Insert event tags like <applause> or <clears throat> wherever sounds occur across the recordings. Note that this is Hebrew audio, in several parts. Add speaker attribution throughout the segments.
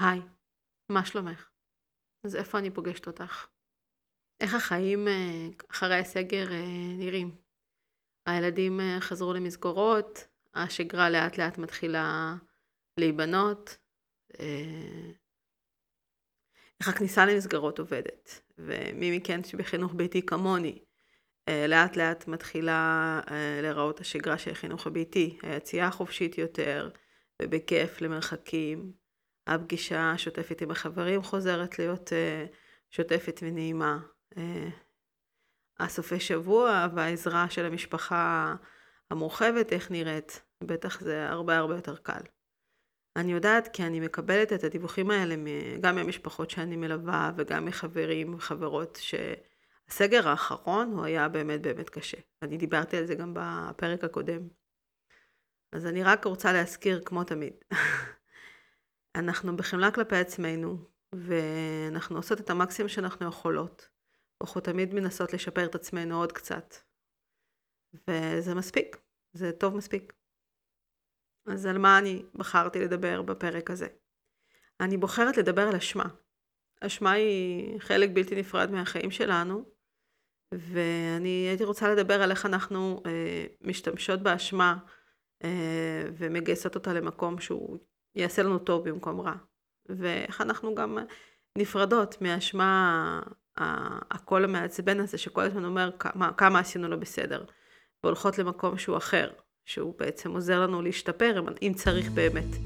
Speaker 1: היי, מה שלומך? אז איפה אני פוגשת אותך? איך החיים אה, אחרי הסגר אה, נראים? הילדים אה, חזרו למסגרות, השגרה לאט לאט מתחילה להיבנות. איך הכניסה למסגרות עובדת? ומי מכן שבחינוך ביתי כמוני, לאט לאט מתחילה להיראות השגרה של החינוך הביתי, היציאה החופשית יותר, ובכיף למרחקים. הפגישה השוטפת עם החברים חוזרת להיות uh, שוטפת ונעימה. Uh, הסופי שבוע והעזרה של המשפחה המורחבת, איך נראית, בטח זה הרבה הרבה יותר קל. אני יודעת כי אני מקבלת את הדיווחים האלה גם מהמשפחות שאני מלווה וגם מחברים וחברות שהסגר האחרון הוא היה באמת באמת קשה. אני דיברתי על זה גם בפרק הקודם. אז אני רק רוצה להזכיר כמו תמיד. <laughs> אנחנו בחמלה כלפי עצמנו, ואנחנו עושות את המקסימום שאנחנו יכולות. אנחנו תמיד מנסות לשפר את עצמנו עוד קצת. וזה מספיק, זה טוב מספיק. אז על מה אני בחרתי לדבר בפרק הזה? אני בוחרת לדבר על אשמה. אשמה היא חלק בלתי נפרד מהחיים שלנו, ואני הייתי רוצה לדבר על איך אנחנו אה, משתמשות באשמה אה, ומגייסות אותה למקום שהוא יעשה לנו טוב במקום רע. ואיך אנחנו גם נפרדות מהאשמה הקול המעצבן הזה, שכל הזמן אומר כמה, כמה עשינו לא בסדר, והולכות למקום שהוא אחר, שהוא בעצם עוזר לנו להשתפר אם צריך באמת,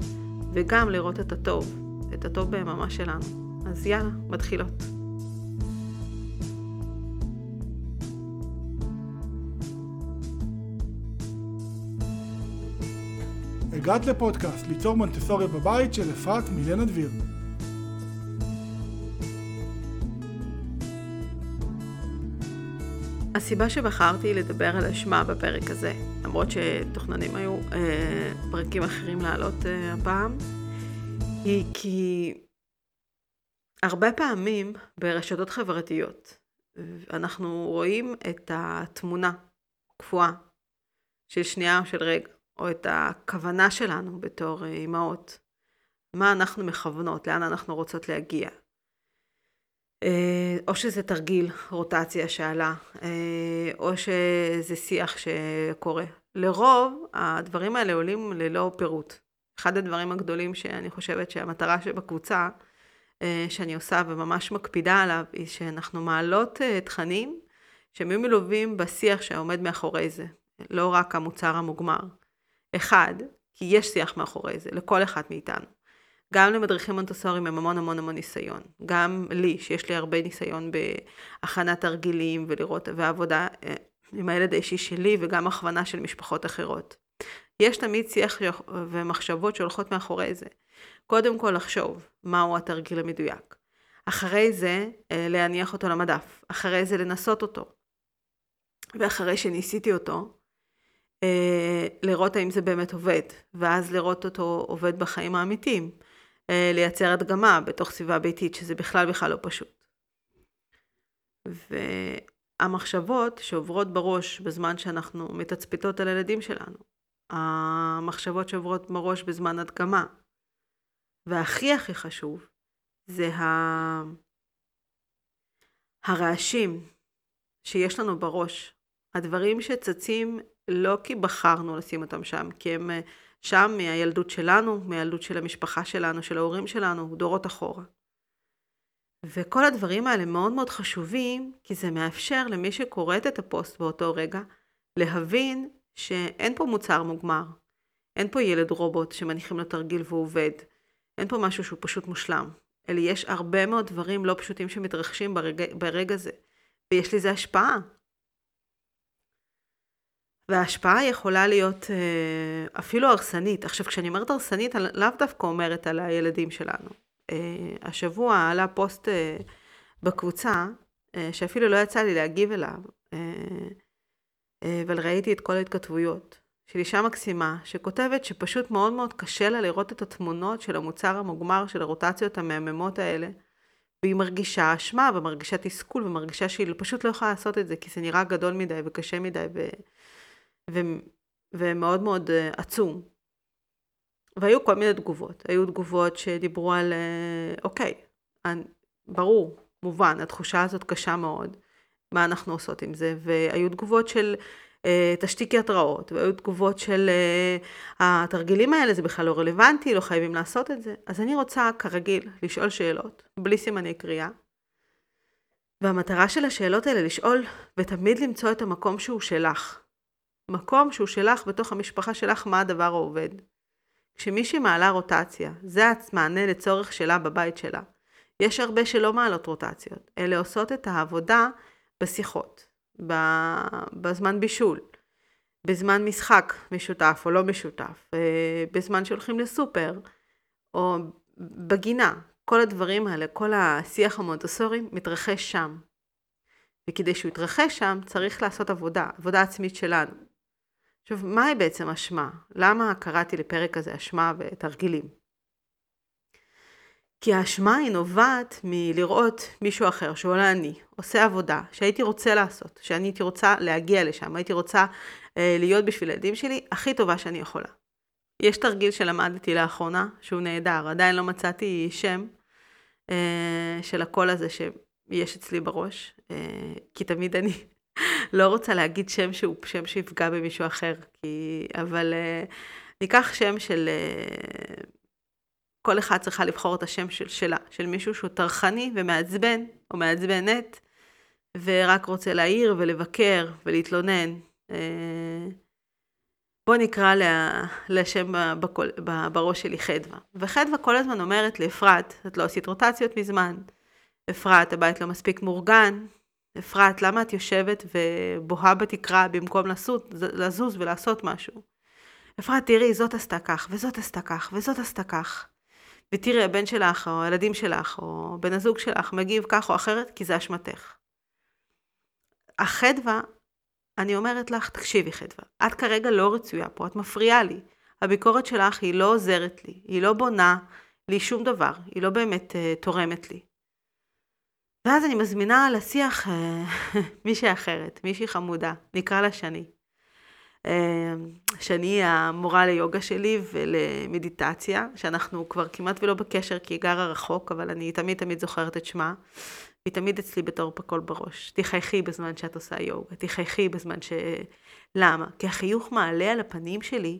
Speaker 1: וגם לראות את הטוב, את הטוב ביממה שלנו. אז יאללה, מתחילות.
Speaker 2: הגעת לפודקאסט ליצור מונטסוריה בבית של אפרת מילנה דביר.
Speaker 1: הסיבה שבחרתי לדבר על אשמה בפרק הזה, למרות שתוכננים היו אה, פרקים אחרים לעלות אה, הפעם, היא כי הרבה פעמים ברשתות חברתיות אנחנו רואים את התמונה קפואה של שנייה או של רגע. או את הכוונה שלנו בתור אה, אימהות. מה אנחנו מכוונות, לאן אנחנו רוצות להגיע. אה, או שזה תרגיל רוטציה שעלה, אה, או שזה שיח שקורה. לרוב הדברים האלה עולים ללא פירוט. אחד הדברים הגדולים שאני חושבת שהמטרה שבקבוצה שאני עושה וממש מקפידה עליו, היא שאנחנו מעלות תכנים שהם יהיו מלווים בשיח שעומד מאחורי זה, לא רק המוצר המוגמר. אחד, כי יש שיח מאחורי זה, לכל אחד מאיתנו. גם למדריכים מונטסוריים עם המון המון המון ניסיון. גם לי, שיש לי הרבה ניסיון בהכנת תרגילים ולראות, ועבודה אה, עם הילד האישי שלי וגם הכוונה של משפחות אחרות. יש תמיד שיח ומחשבות שהולכות מאחורי זה. קודם כל לחשוב מהו התרגיל המדויק. אחרי זה אה, להניח אותו למדף. אחרי זה לנסות אותו. ואחרי שניסיתי אותו, לראות האם זה באמת עובד, ואז לראות אותו עובד בחיים האמיתיים, אה, לייצר הדגמה בתוך סביבה ביתית, שזה בכלל בכלל לא פשוט. והמחשבות שעוברות בראש בזמן שאנחנו מתצפתות על הילדים שלנו, המחשבות שעוברות בראש בזמן הדגמה, והכי הכי חשוב, זה ה... הרעשים שיש לנו בראש, הדברים שצצים לא כי בחרנו לשים אותם שם, כי הם אה, שם מהילדות שלנו, מהילדות של המשפחה שלנו, של ההורים שלנו, דורות אחורה. וכל הדברים האלה מאוד מאוד חשובים, כי זה מאפשר למי שקוראת את הפוסט באותו רגע, להבין שאין פה מוצר מוגמר. אין פה ילד רובוט שמניחים לו תרגיל והוא עובד. אין פה משהו שהוא פשוט מושלם. אלא יש הרבה מאוד דברים לא פשוטים שמתרחשים ברגע, ברגע זה. ויש לזה השפעה. וההשפעה יכולה להיות אה, אפילו הרסנית. עכשיו, כשאני אומרת הרסנית, אני לאו דווקא אומרת על הילדים שלנו. אה, השבוע עלה פוסט אה, בקבוצה, שאפילו לא יצא לי להגיב אליו, אבל ראיתי את כל ההתכתבויות, של אישה מקסימה, שכותבת שפשוט מאוד מאוד קשה לה לראות את התמונות של המוצר המוגמר של הרוטציות המהממות האלה, והיא מרגישה אשמה ומרגישה תסכול ומרגישה שהיא פשוט לא יכולה לעשות את זה, כי זה נראה גדול מדי וקשה מדי, ו... ו- ומאוד מאוד uh, עצום. והיו כל מיני תגובות. היו תגובות שדיברו על, אה, אוקיי, ברור, מובן, התחושה הזאת קשה מאוד, מה אנחנו עושות עם זה, והיו תגובות של אה, תשתיקי התראות, והיו תגובות של אה, התרגילים האלה, זה בכלל לא רלוונטי, לא חייבים לעשות את זה. אז אני רוצה, כרגיל, לשאול שאלות, בלי סימני קריאה. והמטרה של השאלות האלה לשאול, ותמיד למצוא את המקום שהוא שלך. מקום שהוא שלך בתוך המשפחה שלך, מה הדבר העובד. כשמישהי מעלה רוטציה, זה המענה לצורך שלה בבית שלה. יש הרבה שלא מעלות רוטציות, אלה עושות את העבודה בשיחות, בזמן בישול, בזמן משחק משותף או לא משותף, אה, בזמן שהולכים לסופר, או בגינה. כל הדברים האלה, כל השיח המונטסורי מתרחש שם. וכדי שהוא יתרחש שם, צריך לעשות עבודה, עבודה עצמית שלנו. עכשיו, מהי בעצם אשמה? למה קראתי לפרק הזה אשמה ותרגילים? כי האשמה היא נובעת מלראות מישהו אחר, שהוא לא אני, עושה עבודה שהייתי רוצה לעשות, שאני הייתי רוצה להגיע לשם, הייתי רוצה אה, להיות בשביל הילדים שלי הכי טובה שאני יכולה. יש תרגיל שלמדתי לאחרונה, שהוא נהדר, עדיין לא מצאתי שם אה, של הקול הזה שיש אצלי בראש, אה, כי תמיד אני לא רוצה להגיד שם שהוא שם שיפגע במישהו אחר, כי... אבל אה, ניקח שם של... אה, כל אחד צריכה לבחור את השם של, שלה, של מישהו שהוא טרחני ומעצבן, או מעצבנת, ורק רוצה להעיר ולבקר ולהתלונן. אה, בוא נקרא לה, לשם בקול, בראש שלי חדווה. וחדווה כל הזמן אומרת לאפרת, את לא עשית רוטציות מזמן. אפרת, הבית לא מספיק מאורגן. אפרת, למה את יושבת ובוהה בתקרה במקום לזוז, לזוז ולעשות משהו? אפרת, תראי, זאת עשתה כך, וזאת עשתה כך, וזאת עשתה כך. ותראי, הבן שלך, או הילדים שלך, או בן הזוג שלך מגיב כך או אחרת, כי זה אשמתך. החדווה, אני אומרת לך, תקשיבי חדווה, את כרגע לא רצויה פה, את מפריעה לי. הביקורת שלך היא לא עוזרת לי, היא לא בונה לי שום דבר, היא לא באמת uh, תורמת לי. ואז אני מזמינה לשיח uh, <laughs> מישהי אחרת, מישהי חמודה, נקרא לה שני. אמ, שאני המורה ליוגה שלי ולמדיטציה, שאנחנו כבר כמעט ולא בקשר כי היא גרה רחוק, אבל אני תמיד תמיד זוכרת את שמה. היא תמיד אצלי בתור פקול בראש. תחייכי בזמן שאת עושה יוגה, תחייכי בזמן ש... למה? כי החיוך מעלה על הפנים שלי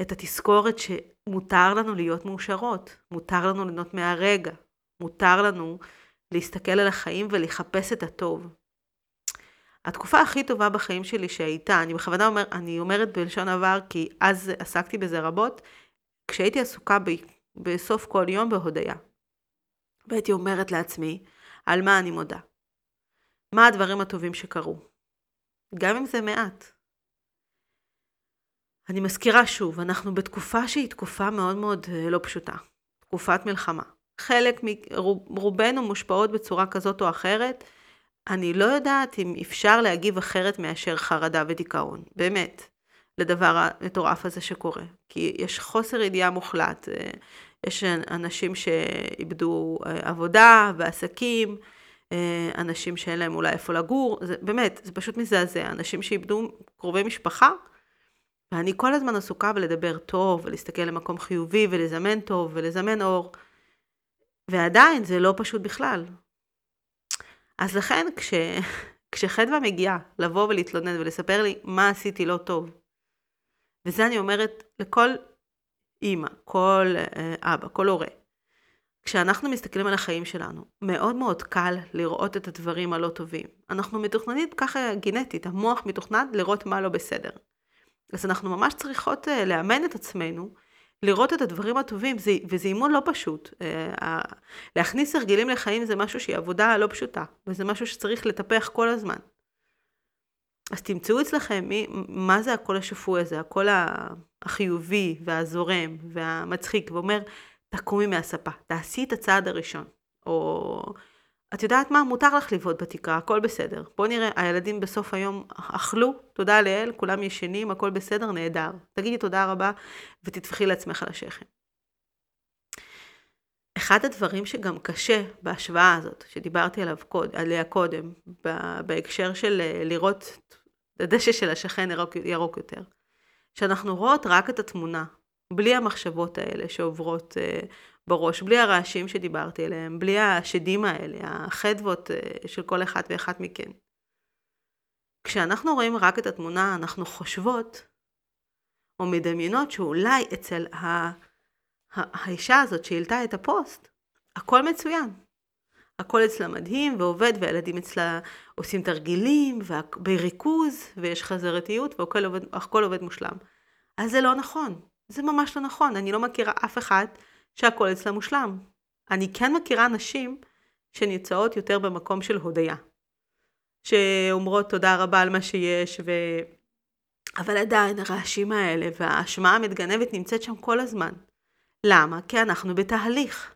Speaker 1: את התזכורת שמותר לנו להיות מאושרות, מותר לנו ליהנות מהרגע, מותר לנו להסתכל על החיים ולחפש את הטוב. התקופה הכי טובה בחיים שלי שהייתה, אני בכוונה אומר, אני אומרת בלשון עבר, כי אז עסקתי בזה רבות, כשהייתי עסוקה ב, בסוף כל יום בהודיה. והייתי אומרת לעצמי, על מה אני מודה? מה הדברים הטובים שקרו? גם אם זה מעט. אני מזכירה שוב, אנחנו בתקופה שהיא תקופה מאוד מאוד אה, לא פשוטה. תקופת מלחמה. חלק מרובנו מושפעות בצורה כזאת או אחרת אני לא יודעת אם אפשר להגיב אחרת מאשר חרדה ודיכאון, באמת, לדבר המטורף הזה שקורה. כי יש חוסר ידיעה מוחלט. אה, יש אנשים שאיבדו אה, עבודה ועסקים, אה, אנשים שאין להם אולי איפה לגור, זה באמת, זה פשוט מזעזע. אנשים שאיבדו קרובי משפחה, ואני כל הזמן עסוקה בלדבר טוב, ולהסתכל למקום חיובי, ולזמן טוב, ולזמן אור. ועדיין זה לא פשוט בכלל. אז לכן כש... כשחדווה מגיעה לבוא ולהתלונן ולספר לי מה עשיתי לא טוב, וזה אני אומרת לכל אימא, כל אה, אבא, כל הורה, כשאנחנו מסתכלים על החיים שלנו, מאוד מאוד קל לראות את הדברים הלא טובים. אנחנו מתוכננים ככה גנטית, המוח מתוכנן לראות מה לא בסדר. אז אנחנו ממש צריכות אה, לאמן את עצמנו לראות את הדברים הטובים, זה, וזה אימון לא פשוט. אה, להכניס הרגלים לחיים זה משהו שהיא עבודה לא פשוטה, וזה משהו שצריך לטפח כל הזמן. אז תמצאו אצלכם מי, מה זה הקול השפוי הזה, הקול החיובי והזורם והמצחיק, ואומר, תקומי מהספה, תעשי את הצעד הראשון. או את יודעת מה? מותר לך לבעוט בתקרה, הכל בסדר. בואו נראה, הילדים בסוף היום אכלו, תודה לאל, כולם ישנים, הכל בסדר, נהדר. תגידי תודה רבה ותטפחי לעצמך על השכם. אחד הדברים שגם קשה בהשוואה הזאת, שדיברתי עליו קוד, עליה קודם, בהקשר של אה, לראות הדשא של השכן ירוק, ירוק יותר, שאנחנו רואות רק את התמונה, בלי המחשבות האלה שעוברות uh, בראש, בלי הרעשים שדיברתי עליהם, בלי השדים האלה, החדוות uh, של כל אחד ואחת מכן. כשאנחנו רואים רק את התמונה, אנחנו חושבות או מדמיינות שאולי אצל ה... האישה הזאת שהעלתה את הפוסט, הכל מצוין. הכל אצלה מדהים ועובד, והילדים אצלה עושים תרגילים, בריכוז, ויש חזרתיות, והכל עובד, עובד מושלם. אז זה לא נכון. זה ממש לא נכון. אני לא מכירה אף אחד שהכל אצלה מושלם. אני כן מכירה נשים שנמצאות יותר במקום של הודיה. שאומרות תודה רבה על מה שיש, ו... אבל עדיין הרעשים האלה והאשמה המתגנבת נמצאת שם כל הזמן. למה? כי אנחנו בתהליך.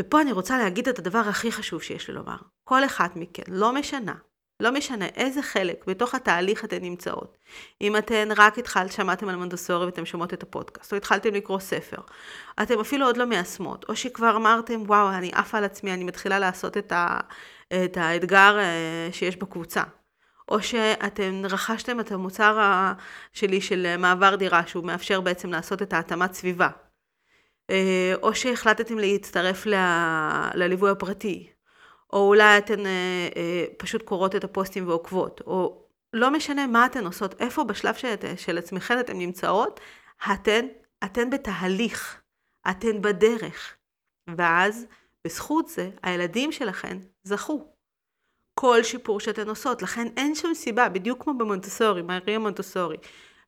Speaker 1: ופה אני רוצה להגיד את הדבר הכי חשוב שיש לי לומר. כל אחת מכן, לא משנה, לא משנה איזה חלק בתוך התהליך אתן נמצאות. אם אתן רק התחלת, שמעתם על מונדסורי ואתן שומעות את הפודקאסט, או התחלתם לקרוא ספר, אתן אפילו עוד לא מיישמות, או שכבר אמרתם, וואו, אני עפה על עצמי, אני מתחילה לעשות את, ה, את האתגר אה, שיש בקבוצה. או שאתם רכשתם את המוצר שלי של מעבר דירה, שהוא מאפשר בעצם לעשות את ההתאמת סביבה. אה, או שהחלטתם להצטרף ל... לליווי הפרטי, או אולי אתן אה, אה, פשוט קוראות את הפוסטים ועוקבות, או לא משנה מה אתן עושות, איפה בשלב של, של עצמכן אתן נמצאות, אתן, אתן בתהליך, אתן בדרך. ואז, בזכות זה, הילדים שלכן זכו. כל שיפור שאתן עושות, לכן אין שום סיבה, בדיוק כמו במונטסורי, מאריה מונטסורי,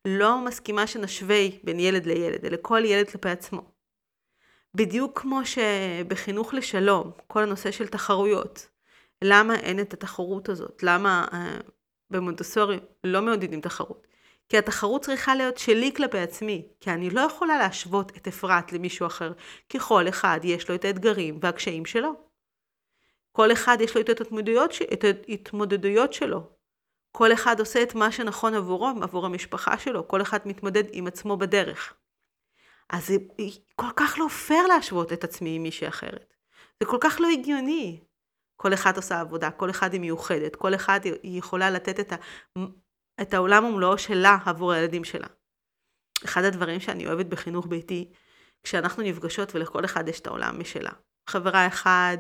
Speaker 1: לא מסכימה שנשווה בין ילד לילד, אלא כל ילד כלפי עצמו. בדיוק כמו שבחינוך לשלום, כל הנושא של תחרויות, למה אין את התחרות הזאת? למה אה, במונטסורי לא מעודדים תחרות? כי התחרות צריכה להיות שלי כלפי עצמי, כי אני לא יכולה להשוות את אפרת למישהו אחר, כי כל אחד יש לו את האתגרים והקשיים שלו. כל אחד יש לו את ההתמודדויות, את ההתמודדויות שלו. כל אחד עושה את מה שנכון עבורו, עבור המשפחה שלו, כל אחד מתמודד עם עצמו בדרך. אז זה כל כך לא פייר להשוות את עצמי עם מישהי אחרת. זה כל כך לא הגיוני. כל אחד עושה עבודה, כל אחד היא מיוחדת, כל אחד היא יכולה לתת את, ה, את העולם ומלואו שלה עבור הילדים שלה. אחד הדברים שאני אוהבת בחינוך ביתי, כשאנחנו נפגשות ולכל אחד יש את העולם משלה. חברה אחד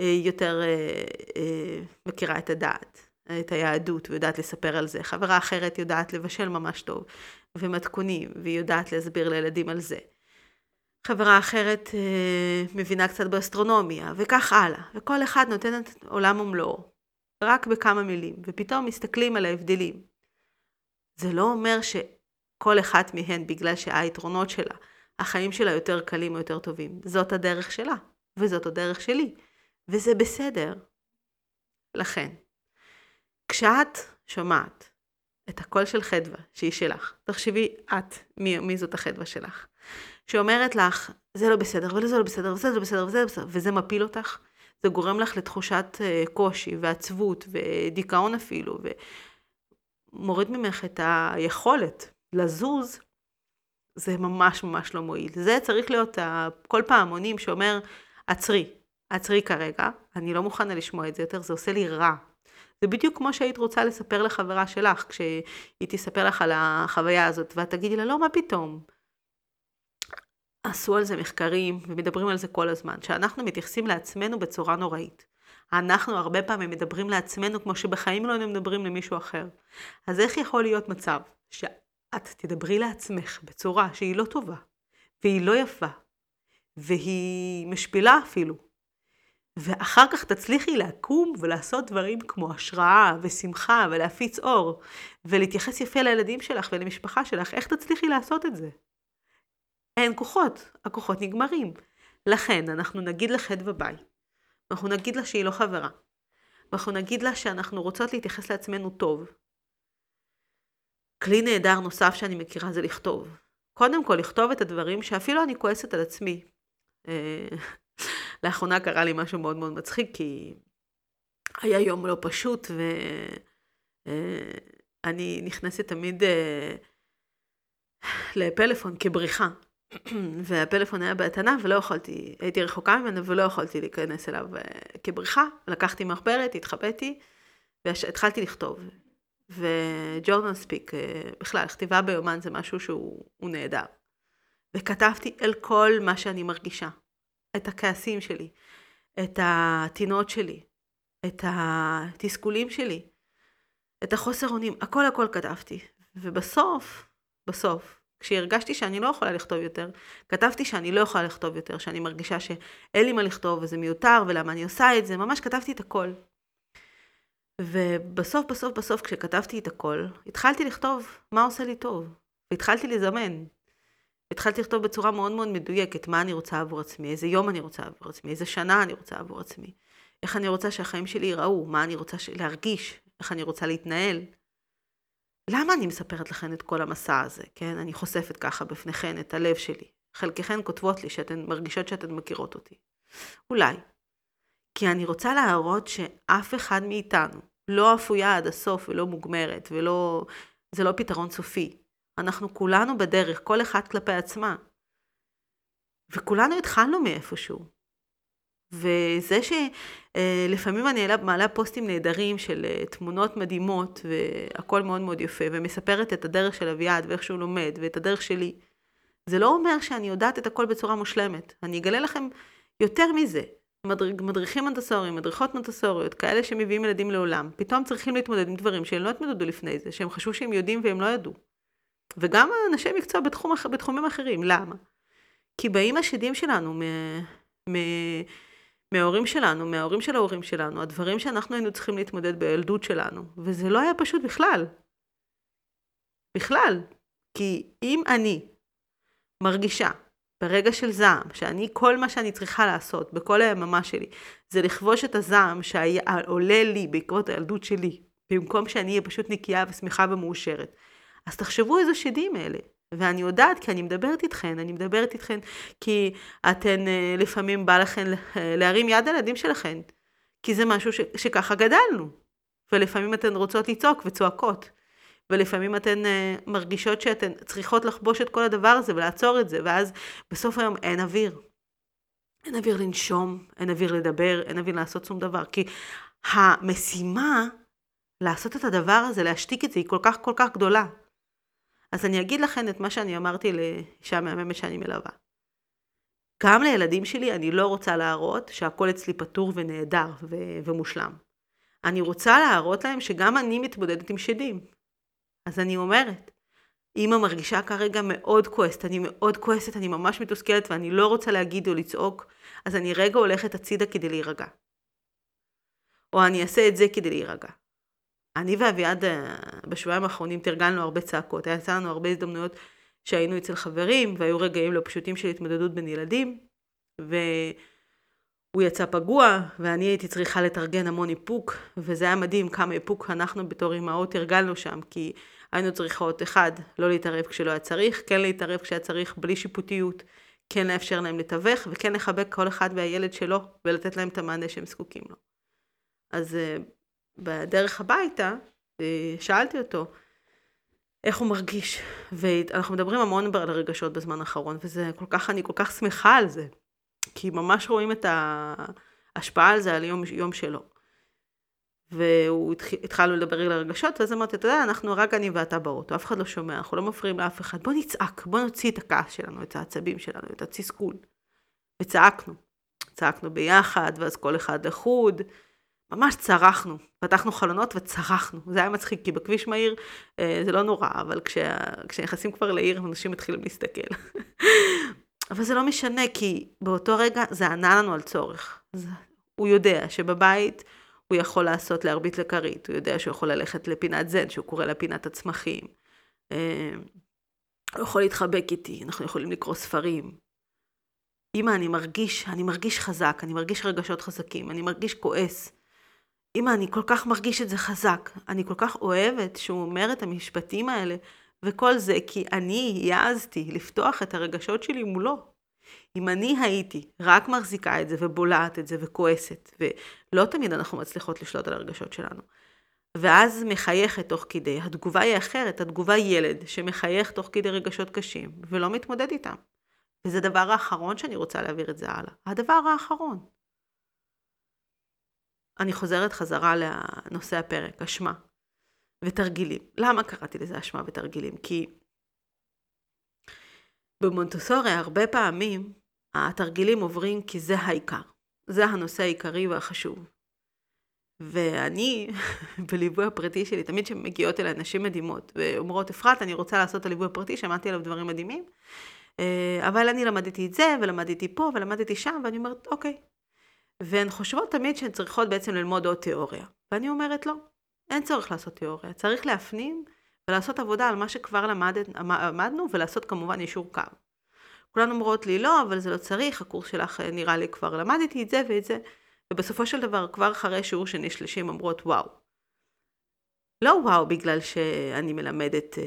Speaker 1: אה, יותר אה, אה, מכירה את הדעת, את היהדות, ויודעת לספר על זה. חברה אחרת יודעת לבשל ממש טוב, ומתכונים, והיא יודעת להסביר לילדים על זה. חברה אחרת אה, מבינה קצת באסטרונומיה, וכך הלאה. וכל אחד נותן את עולם ומלואו, רק בכמה מילים, ופתאום מסתכלים על ההבדלים. זה לא אומר שכל אחת מהן, בגלל שהיתרונות שלה, החיים שלה יותר קלים או יותר טובים. זאת הדרך שלה, וזאת הדרך שלי, וזה בסדר. לכן, כשאת שומעת את הקול של חדווה, שהיא שלך. תחשבי את, מי, מי זאת החדווה שלך. שאומרת לך, זה לא בסדר, וזה לא בסדר, וזה לא בסדר, וזה לא בסדר, וזה מפיל אותך. זה גורם לך לתחושת אה, קושי ועצבות ודיכאון אפילו, ומוריד ממך את היכולת לזוז, זה ממש ממש לא מועיל. זה צריך להיות כל פעמונים שאומר, עצרי, עצרי כרגע, אני לא מוכנה לשמוע את זה יותר, זה עושה לי רע. זה בדיוק כמו שהיית רוצה לספר לחברה שלך, כשהיא תספר לך על החוויה הזאת, ואת תגידי לה, לא, מה פתאום? עשו על זה מחקרים ומדברים על זה כל הזמן, שאנחנו מתייחסים לעצמנו בצורה נוראית. אנחנו הרבה פעמים מדברים לעצמנו כמו שבחיים לא היינו מדברים למישהו אחר. אז איך יכול להיות מצב שאת תדברי לעצמך בצורה שהיא לא טובה, והיא לא יפה, והיא משפילה אפילו, ואחר כך תצליחי לקום ולעשות דברים כמו השראה ושמחה ולהפיץ אור, ולהתייחס יפה לילדים שלך ולמשפחה שלך, איך תצליחי לעשות את זה? אין כוחות, הכוחות נגמרים. לכן אנחנו נגיד לחדווה ביי, אנחנו נגיד לה שהיא לא חברה, ואנחנו נגיד לה שאנחנו רוצות להתייחס לעצמנו טוב. כלי נהדר נוסף שאני מכירה זה לכתוב. קודם כל, לכתוב את הדברים שאפילו אני כועסת על עצמי. לאחרונה קרה לי משהו מאוד מאוד מצחיק, כי היה יום לא פשוט, ואני אה, נכנסת תמיד אה, לפלאפון כבריחה. והפלאפון היה בהתנה ולא יכולתי, הייתי רחוקה ממנו ולא יכולתי להיכנס אליו אה, כבריחה. לקחתי מחברת, התחבאתי והתחלתי לכתוב. וג'ורנל ספיק, בכלל, כתיבה ביומן זה משהו שהוא נהדר. וכתבתי אל כל מה שאני מרגישה. את הכעסים שלי, את הטינות שלי, את התסכולים שלי, את החוסר אונים, הכל הכל כתבתי. ובסוף, בסוף, כשהרגשתי שאני לא יכולה לכתוב יותר, כתבתי שאני לא יכולה לכתוב יותר, שאני מרגישה שאין לי מה לכתוב וזה מיותר ולמה אני עושה את זה, ממש כתבתי את הכל. ובסוף, בסוף, בסוף, כשכתבתי את הכל, התחלתי לכתוב מה עושה לי טוב. והתחלתי לזמן. התחלתי לכתוב בצורה מאוד מאוד מדויקת מה אני רוצה עבור עצמי, איזה יום אני רוצה עבור עצמי, איזה שנה אני רוצה עבור עצמי, איך אני רוצה שהחיים שלי ייראו, מה אני רוצה להרגיש, איך אני רוצה להתנהל. למה אני מספרת לכן את כל המסע הזה, כן? אני חושפת ככה בפניכן את הלב שלי. חלקכן כותבות לי שאתן מרגישות שאתן מכירות אותי. אולי. כי אני רוצה להראות שאף אחד מאיתנו לא אפויה עד הסוף ולא מוגמרת ולא... זה לא פתרון סופי. אנחנו כולנו בדרך, כל אחד כלפי עצמה. וכולנו התחלנו מאיפשהו. וזה שלפעמים אני מעלה פוסטים נהדרים של אה, תמונות מדהימות והכל מאוד מאוד יפה ומספרת את הדרך של אביעד ואיך שהוא לומד ואת הדרך שלי, זה לא אומר שאני יודעת את הכל בצורה מושלמת. אני אגלה לכם יותר מזה. מדריכים מונטסוריים, מדריכות מונטסוריות, כאלה שמביאים ילדים לעולם, פתאום צריכים להתמודד עם דברים שהם לא התמודדו לפני זה, שהם חשבו שהם יודעים והם לא ידעו. וגם אנשי מקצוע בתחום, בתחומים אחרים, למה? כי באים השדים שלנו מ, מ, מההורים שלנו, מההורים של ההורים שלנו, הדברים שאנחנו היינו צריכים להתמודד בילדות שלנו, וזה לא היה פשוט בכלל. בכלל. כי אם אני מרגישה ברגע של זעם, שאני, כל מה שאני צריכה לעשות בכל היממה שלי, זה לכבוש את הזעם שעולה לי בעקבות הילדות שלי, במקום שאני אהיה פשוט נקייה ושמחה ומאושרת. אז תחשבו איזה שדים אלה. ואני יודעת, כי אני מדברת איתכן, אני מדברת איתכן כי אתן אה, לפעמים בא לכן להרים יד על הילדים שלכן, כי זה משהו ש, שככה גדלנו. ולפעמים אתן רוצות לצעוק וצועקות. ולפעמים אתן uh, מרגישות שאתן צריכות לחבוש את כל הדבר הזה ולעצור את זה, ואז בסוף היום אין אוויר. אין אוויר לנשום, אין אוויר לדבר, אין אוויר לעשות שום דבר. כי המשימה לעשות את הדבר הזה, להשתיק את זה, היא כל כך כל כך גדולה. אז אני אגיד לכם את מה שאני אמרתי לאישה מהממת שאני מלווה. גם לילדים שלי אני לא רוצה להראות שהכל אצלי פתור ונהדר ו- ומושלם. אני רוצה להראות להם שגם אני מתמודדת עם שדים. אז אני אומרת, אמא מרגישה כרגע מאוד כועסת, אני מאוד כועסת, אני ממש מתוסכלת ואני לא רוצה להגיד או לצעוק, אז אני רגע הולכת הצידה כדי להירגע. או אני אעשה את זה כדי להירגע. אני ואביעד אה, בשבועיים האחרונים תרגלנו הרבה צעקות, היה יצא לנו הרבה הזדמנויות שהיינו אצל חברים, והיו רגעים לא פשוטים של התמודדות בין ילדים, והוא יצא פגוע, ואני הייתי צריכה לתרגן המון איפוק, וזה היה מדהים כמה איפוק אנחנו בתור אימהות תרגלנו שם, כי היינו צריכות, אחד, לא להתערב כשלא היה צריך, כן להתערב כשהיה צריך בלי שיפוטיות, כן לאפשר להם לתווך, וכן לחבק כל אחד והילד שלו, ולתת להם את המענה שהם זקוקים לו. אז אה, בדרך הביתה, אה, שאלתי אותו איך הוא מרגיש. ואנחנו מדברים המון על הרגשות בזמן האחרון, וזה כל כך, אני כל כך שמחה על זה. כי ממש רואים את ההשפעה על זה על יום, יום שלו. והוא התחלנו לדבר על הרגשות, ואז אמרתי, אתה יודע, אנחנו רק אני ואתה באוטו, אף אחד לא שומע, אנחנו לא מפריעים לאף אחד, בוא נצעק, בוא נוציא את הכעס שלנו, את העצבים שלנו, את התסכול. וצעקנו. צעקנו ביחד, ואז כל אחד לחוד. ממש צרחנו, פתחנו חלונות וצרחנו, זה היה מצחיק, כי בכביש מהיר אה, זה לא נורא, אבל כשה, כשנכנסים כבר לעיר, אנשים מתחילים להסתכל. <laughs> אבל זה לא משנה, כי באותו רגע זה ענה לנו על צורך. אז הוא יודע שבבית הוא יכול לעשות להרביץ לכרית, הוא יודע שהוא יכול ללכת לפינת זן, שהוא קורא לה פינת הצמחים. אה, הוא יכול להתחבק איתי, אנחנו יכולים לקרוא ספרים. אמא, אני מרגיש, אני מרגיש חזק, אני מרגיש רגשות חזקים, אני מרגיש כועס. אמא, אני כל כך מרגיש את זה חזק. אני כל כך אוהבת שהוא אומר את המשפטים האלה, וכל זה כי אני העזתי לפתוח את הרגשות שלי מולו. אם אני הייתי רק מחזיקה את זה ובולעת את זה וכועסת, ולא תמיד אנחנו מצליחות לשלוט על הרגשות שלנו, ואז מחייכת תוך כדי, התגובה היא אחרת, התגובה היא ילד שמחייך תוך כדי רגשות קשים, ולא מתמודד איתם. וזה הדבר האחרון שאני רוצה להעביר את זה הלאה. הדבר האחרון. אני חוזרת חזרה לנושא הפרק, אשמה. ותרגילים. למה קראתי לזה אשמה ותרגילים? כי במונטסורי הרבה פעמים התרגילים עוברים כי זה העיקר. זה הנושא העיקרי והחשוב. ואני, <laughs> בליווי הפרטי שלי, תמיד כשמגיעות אליי נשים מדהימות, ואומרות, אפרת, אני רוצה לעשות את הליווי הפרטי, שמעתי עליו דברים מדהימים, אה, אבל אני למדתי את זה, ולמדתי פה, ולמדתי שם, ואני אומרת, אוקיי. והן חושבות תמיד שהן צריכות בעצם ללמוד עוד תיאוריה. ואני אומרת, לא, אין צורך לעשות תיאוריה, צריך להפנים ולעשות עבודה על מה שכבר למד, למדנו, ולעשות כמובן אישור קו. כולן אומרות לי, לא, אבל זה לא צריך, הקורס שלך אה, נראה לי כבר למדתי את זה ואת זה. ובסופו של דבר, כבר אחרי שיעור שני שלישי, הן אומרות, וואו. לא וואו בגלל שאני מלמדת אה,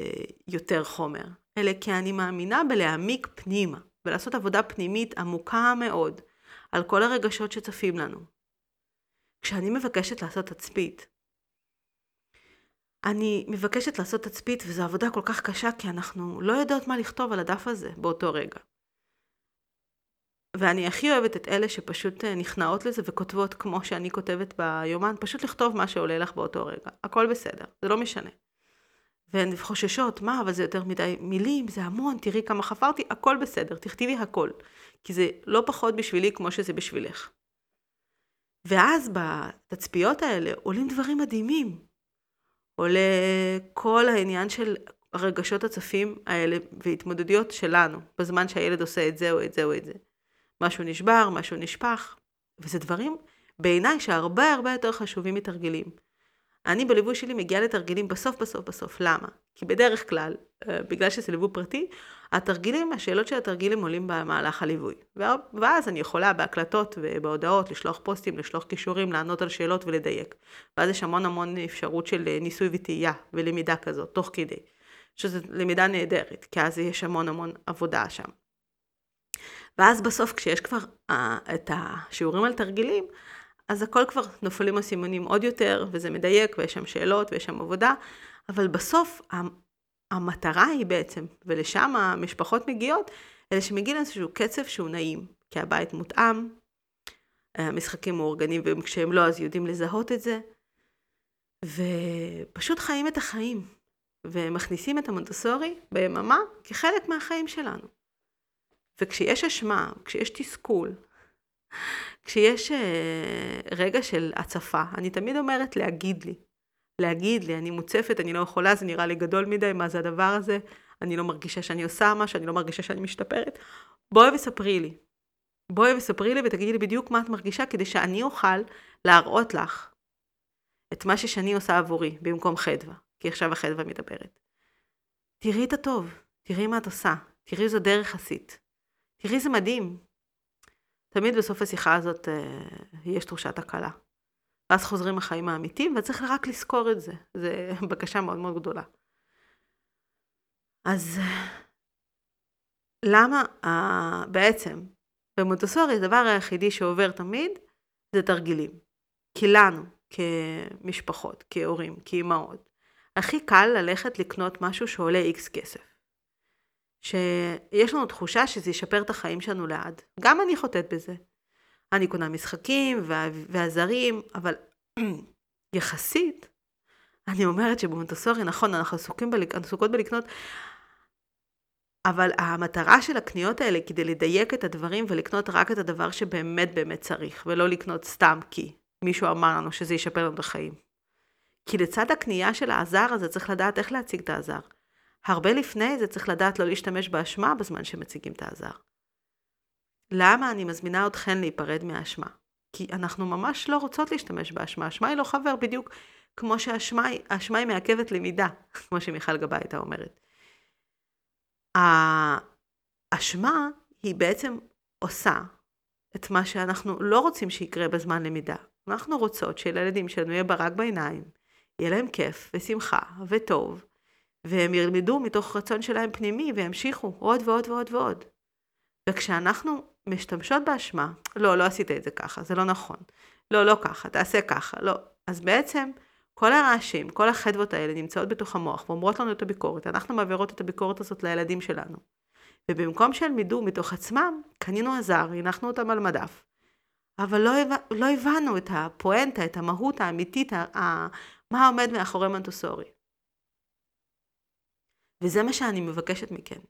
Speaker 1: יותר חומר, אלא כי אני מאמינה בלהעמיק פנימה, ולעשות עבודה פנימית עמוקה מאוד, על כל הרגשות שצפים לנו. כשאני מבקשת לעשות תצפית, אני מבקשת לעשות תצפית, וזו עבודה כל כך קשה, כי אנחנו לא יודעות מה לכתוב על הדף הזה באותו רגע. ואני הכי אוהבת את אלה שפשוט אה, נכנעות לזה וכותבות כמו שאני כותבת ביומן, פשוט לכתוב מה שעולה לך באותו רגע. הכל בסדר, זה לא משנה. והן חוששות, מה, אבל זה יותר מדי מילים, זה המון, תראי כמה חפרתי, הכל בסדר, תכתיבי הכל. כי זה לא פחות בשבילי כמו שזה בשבילך. ואז בתצפיות האלה עולים דברים מדהימים. עולה כל העניין של הרגשות הצפים האלה והתמודדויות שלנו, בזמן שהילד עושה את זה או את זה או את זה. משהו נשבר, משהו נשפך, וזה דברים בעיניי שהרבה הרבה יותר חשובים מתרגילים. אני בליווי שלי מגיעה לתרגילים בסוף בסוף בסוף, למה? כי בדרך כלל, אה, בגלל שזה ליווי פרטי, התרגילים, השאלות של התרגילים עולים במהלך הליווי. ואז אני יכולה בהקלטות ובהודעות לשלוח פוסטים, לשלוח כישורים, לענות על שאלות ולדייק. ואז יש המון המון אפשרות של אה, ניסוי וטעייה ולמידה כזאת, תוך כדי. שזו למידה נהדרת, כי אז יש המון המון עבודה שם. ואז בסוף כשיש כבר uh, את השיעורים על תרגילים, אז הכל כבר נופלים הסימונים עוד יותר, וזה מדייק, ויש שם שאלות, ויש שם עבודה, אבל בסוף המטרה היא בעצם, ולשם המשפחות מגיעות, אלה שמגיעים לאיזשהו קצב שהוא נעים, כי הבית מותאם, המשחקים מאורגנים, וכשהם לא אז יודעים לזהות את זה, ופשוט חיים את החיים, ומכניסים את המונטסורי ביממה כחלק מהחיים שלנו. וכשיש אשמה, כשיש תסכול, כשיש אה, רגע של הצפה, אני תמיד אומרת להגיד לי. להגיד לי, אני מוצפת, אני לא יכולה, זה נראה לי גדול מדי, מה זה הדבר הזה? אני לא מרגישה שאני עושה משהו, אני לא מרגישה שאני משתפרת. בואי וספרי לי. בואי וספרי לי ותגידי לי בדיוק מה את מרגישה, כדי שאני אוכל להראות לך את מה ששני עושה עבורי, במקום חדווה, כי עכשיו החדווה מדברת. תראי את הטוב, תראי מה את עושה, תראי איזו דרך עשית. תראי, זה מדהים. תמיד בסוף השיחה הזאת אה, יש תחושת הקלה. ואז חוזרים לחיים האמיתיים, וצריך רק לזכור את זה. זו <laughs> בקשה מאוד מאוד גדולה. אז למה אה, בעצם במונטסורי הדבר היחידי שעובר תמיד זה תרגילים. כי לנו, כמשפחות, כהורים, כאימהות, הכי קל ללכת לקנות משהו שעולה איקס כסף. שיש לנו תחושה שזה ישפר את החיים שלנו לעד. גם אני חוטאת בזה. אני קונה משחקים ועזרים, אבל <clears throat> יחסית, אני אומרת שבמונטסורי, נכון, אנחנו עסוקים בלק... עסוקות בלקנות, אבל המטרה של הקניות האלה כדי לדייק את הדברים ולקנות רק את הדבר שבאמת באמת צריך, ולא לקנות סתם כי מישהו אמר לנו שזה ישפר לנו את החיים. כי לצד הקנייה של העזר הזה צריך לדעת איך להציג את העזר. הרבה לפני זה צריך לדעת לא להשתמש באשמה בזמן שמציגים את העזר. למה אני מזמינה אתכן להיפרד מהאשמה? כי אנחנו ממש לא רוצות להשתמש באשמה. אשמה היא לא חבר בדיוק כמו שהאשמה היא מעכבת למידה, <laughs> כמו שמיכל גבאי הייתה אומרת. האשמה היא בעצם עושה את מה שאנחנו לא רוצים שיקרה בזמן למידה. אנחנו רוצות שלילדים שלנו יהיה ברק בעיניים, יהיה להם כיף ושמחה וטוב, והם ילמדו מתוך רצון שלהם פנימי וימשיכו עוד ועוד ועוד ועוד. וכשאנחנו משתמשות באשמה, לא, לא עשית את זה ככה, זה לא נכון. לא, לא ככה, תעשה ככה, לא. אז בעצם כל הרעשים, כל החדוות האלה נמצאות בתוך המוח ואומרות לנו את הביקורת. אנחנו מעבירות את הביקורת הזאת לילדים שלנו. ובמקום ידעו מתוך עצמם, קנינו עזר, הנחנו אותם על מדף. אבל לא, לא הבנו את הפואנטה, את המהות האמיתית, ה, מה עומד מאחורי מנטוסורי. וזה מה שאני מבקשת מכן.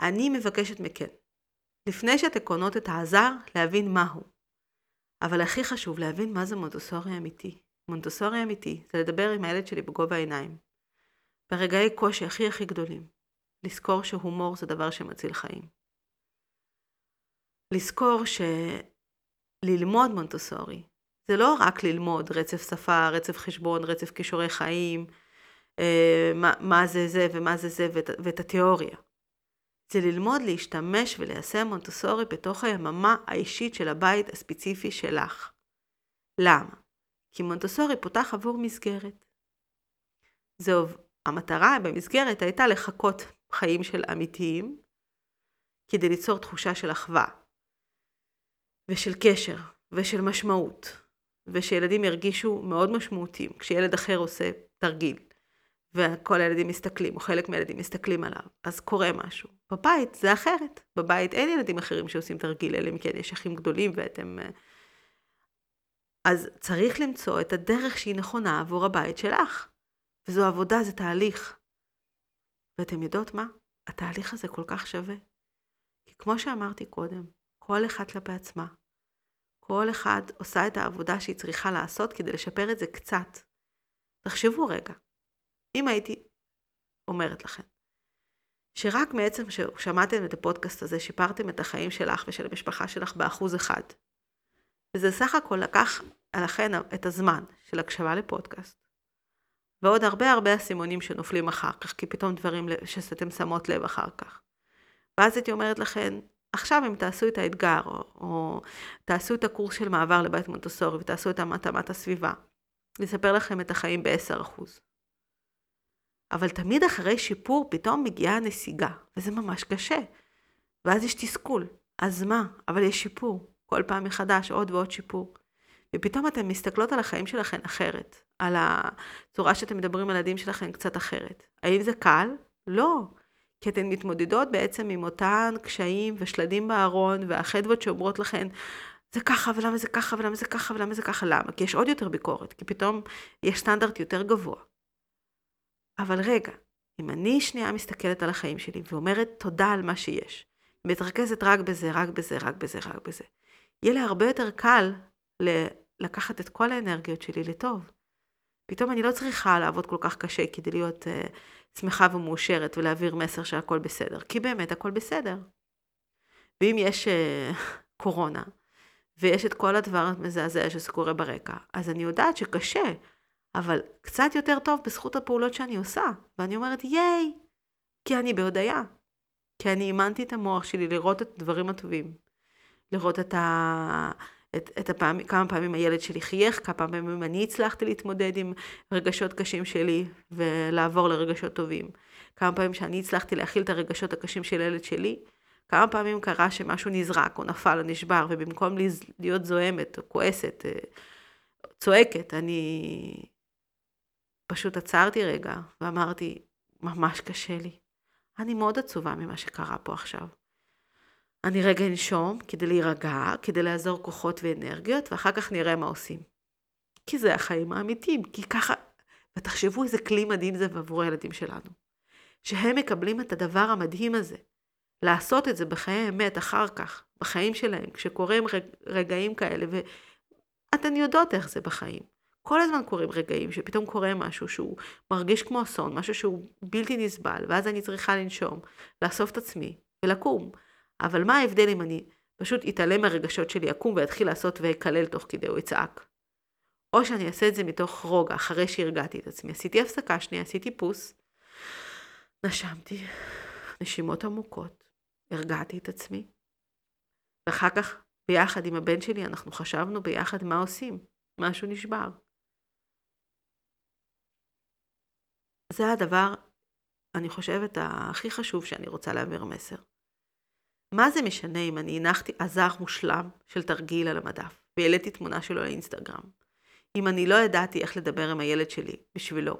Speaker 1: אני מבקשת מכן, לפני שאתן קונות את העזר, להבין מהו. אבל הכי חשוב, להבין מה זה מונטוסורי אמיתי. מונטוסורי אמיתי זה לדבר עם הילד שלי בגובה העיניים. ברגעי קושי הכי הכי גדולים. לזכור שהומור זה דבר שמציל חיים. לזכור שללמוד מונטוסורי זה לא רק ללמוד רצף שפה, רצף חשבון, רצף כישורי חיים, אה, מה, מה זה זה ומה זה זה ואת, ואת התיאוריה. זה ללמוד להשתמש וליישם מונטוסורי בתוך היממה האישית של הבית הספציפי שלך. למה? כי מונטוסורי פותח עבור מסגרת. זהו, המטרה במסגרת הייתה לחקות חיים של אמיתיים, כדי ליצור תחושה של אחווה, ושל קשר, ושל משמעות, ושילדים ירגישו מאוד משמעותיים כשילד אחר עושה תרגיל. וכל הילדים מסתכלים, או חלק מהילדים מסתכלים עליו, אז קורה משהו. בבית זה אחרת. בבית אין ילדים אחרים שעושים תרגיל, אלא אם כן יש אחים גדולים ואתם... אה, אז צריך למצוא את הדרך שהיא נכונה עבור הבית שלך. וזו עבודה, זה תהליך. ואתם יודעות מה? התהליך הזה כל כך שווה. כי כמו שאמרתי קודם, כל אחד כלפי עצמה. כל אחד עושה את העבודה שהיא צריכה לעשות כדי לשפר את זה קצת. תחשבו רגע, אם הייתי אומרת לכם, שרק מעצם ששמעתם את הפודקאסט הזה, שיפרתם את החיים שלך ושל המשפחה שלך באחוז אחד. וזה סך הכל לקח עליכן את הזמן של הקשבה לפודקאסט. ועוד הרבה הרבה אסימונים שנופלים אחר כך, כי פתאום דברים שאתם שמות לב אחר כך. ואז הייתי אומרת לכן, עכשיו אם תעשו את האתגר, או, או תעשו את הקורס של מעבר לבית מונטוסורי ותעשו את התאמת הסביבה, לספר לכם את החיים ב-10%. אבל תמיד אחרי שיפור פתאום מגיעה הנסיגה, וזה ממש קשה. ואז יש תסכול. אז מה? אבל יש שיפור. כל פעם מחדש עוד ועוד שיפור. ופתאום אתן מסתכלות על החיים שלכן אחרת. על הצורה שאתם מדברים על הילדים שלכם קצת אחרת. האם זה קל? לא. כי אתן מתמודדות בעצם עם אותן קשיים ושלדים בארון, והחדוות שאומרות לכן, זה ככה, ולמה זה ככה, ולמה זה ככה, ולמה זה ככה, למה? כי יש עוד יותר ביקורת, כי פתאום יש סטנדרט יותר גבוה. אבל רגע, אם אני שנייה מסתכלת על החיים שלי ואומרת תודה על מה שיש, מתרכזת רק בזה, רק בזה, רק בזה, רק בזה, יהיה לי הרבה יותר קל ל- לקחת את כל האנרגיות שלי לטוב. פתאום אני לא צריכה לעבוד כל כך קשה כדי להיות uh, שמחה ומאושרת ולהעביר מסר שהכל בסדר, כי באמת הכל בסדר. ואם יש uh, קורונה, ויש את כל הדבר המזעזע שזה קורה ברקע, אז אני יודעת שקשה, אבל קצת יותר טוב בזכות הפעולות שאני עושה. ואני אומרת, ייי! כי אני בהודיה. כי אני אימנתי את המוח שלי לראות את הדברים הטובים. לראות את ה... את, את הפעם, כמה פעמים הילד שלי חייך, כמה פעמים אני הצלחתי להתמודד עם רגשות קשים שלי ולעבור לרגשות טובים. כמה פעמים שאני הצלחתי להכיל את הרגשות הקשים של הילד שלי. כמה פעמים קרה שמשהו נזרק או נפל או נשבר, ובמקום להיות זוהמת או כועסת, אה, צועקת, אני פשוט עצרתי רגע ואמרתי, ממש קשה לי. אני מאוד עצובה ממה שקרה פה עכשיו. אני רגע אנשום כדי להירגע, כדי לעזור כוחות ואנרגיות, ואחר כך נראה מה עושים. כי זה החיים האמיתיים, כי ככה, ותחשבו איזה כלי מדהים זה עבור הילדים שלנו. שהם מקבלים את הדבר המדהים הזה, לעשות את זה בחיי אמת אחר כך, בחיים שלהם, כשקורים רגעים כאלה, ואתן יודעות איך זה בחיים. כל הזמן קורים רגעים שפתאום קורה משהו שהוא מרגיש כמו אסון, משהו שהוא בלתי נסבל, ואז אני צריכה לנשום, לאסוף את עצמי ולקום. אבל מה ההבדל אם אני פשוט אתעלם מהרגשות שלי, אקום ואתחיל לעשות ואקלל תוך כדי או אצעק? או שאני אעשה את זה מתוך רוגע, אחרי שהרגעתי את עצמי. עשיתי הפסקה שנייה, עשיתי פוס, נשמתי, נשימות עמוקות, הרגעתי את עצמי, ואחר כך ביחד עם הבן שלי אנחנו חשבנו ביחד מה עושים. משהו נשבר. זה הדבר, אני חושבת, הכי חשוב שאני רוצה להעביר מסר. מה זה משנה אם אני הנחתי עזר מושלם של תרגיל על המדף והעליתי תמונה שלו לאינסטגרם? אם אני לא ידעתי איך לדבר עם הילד שלי בשבילו,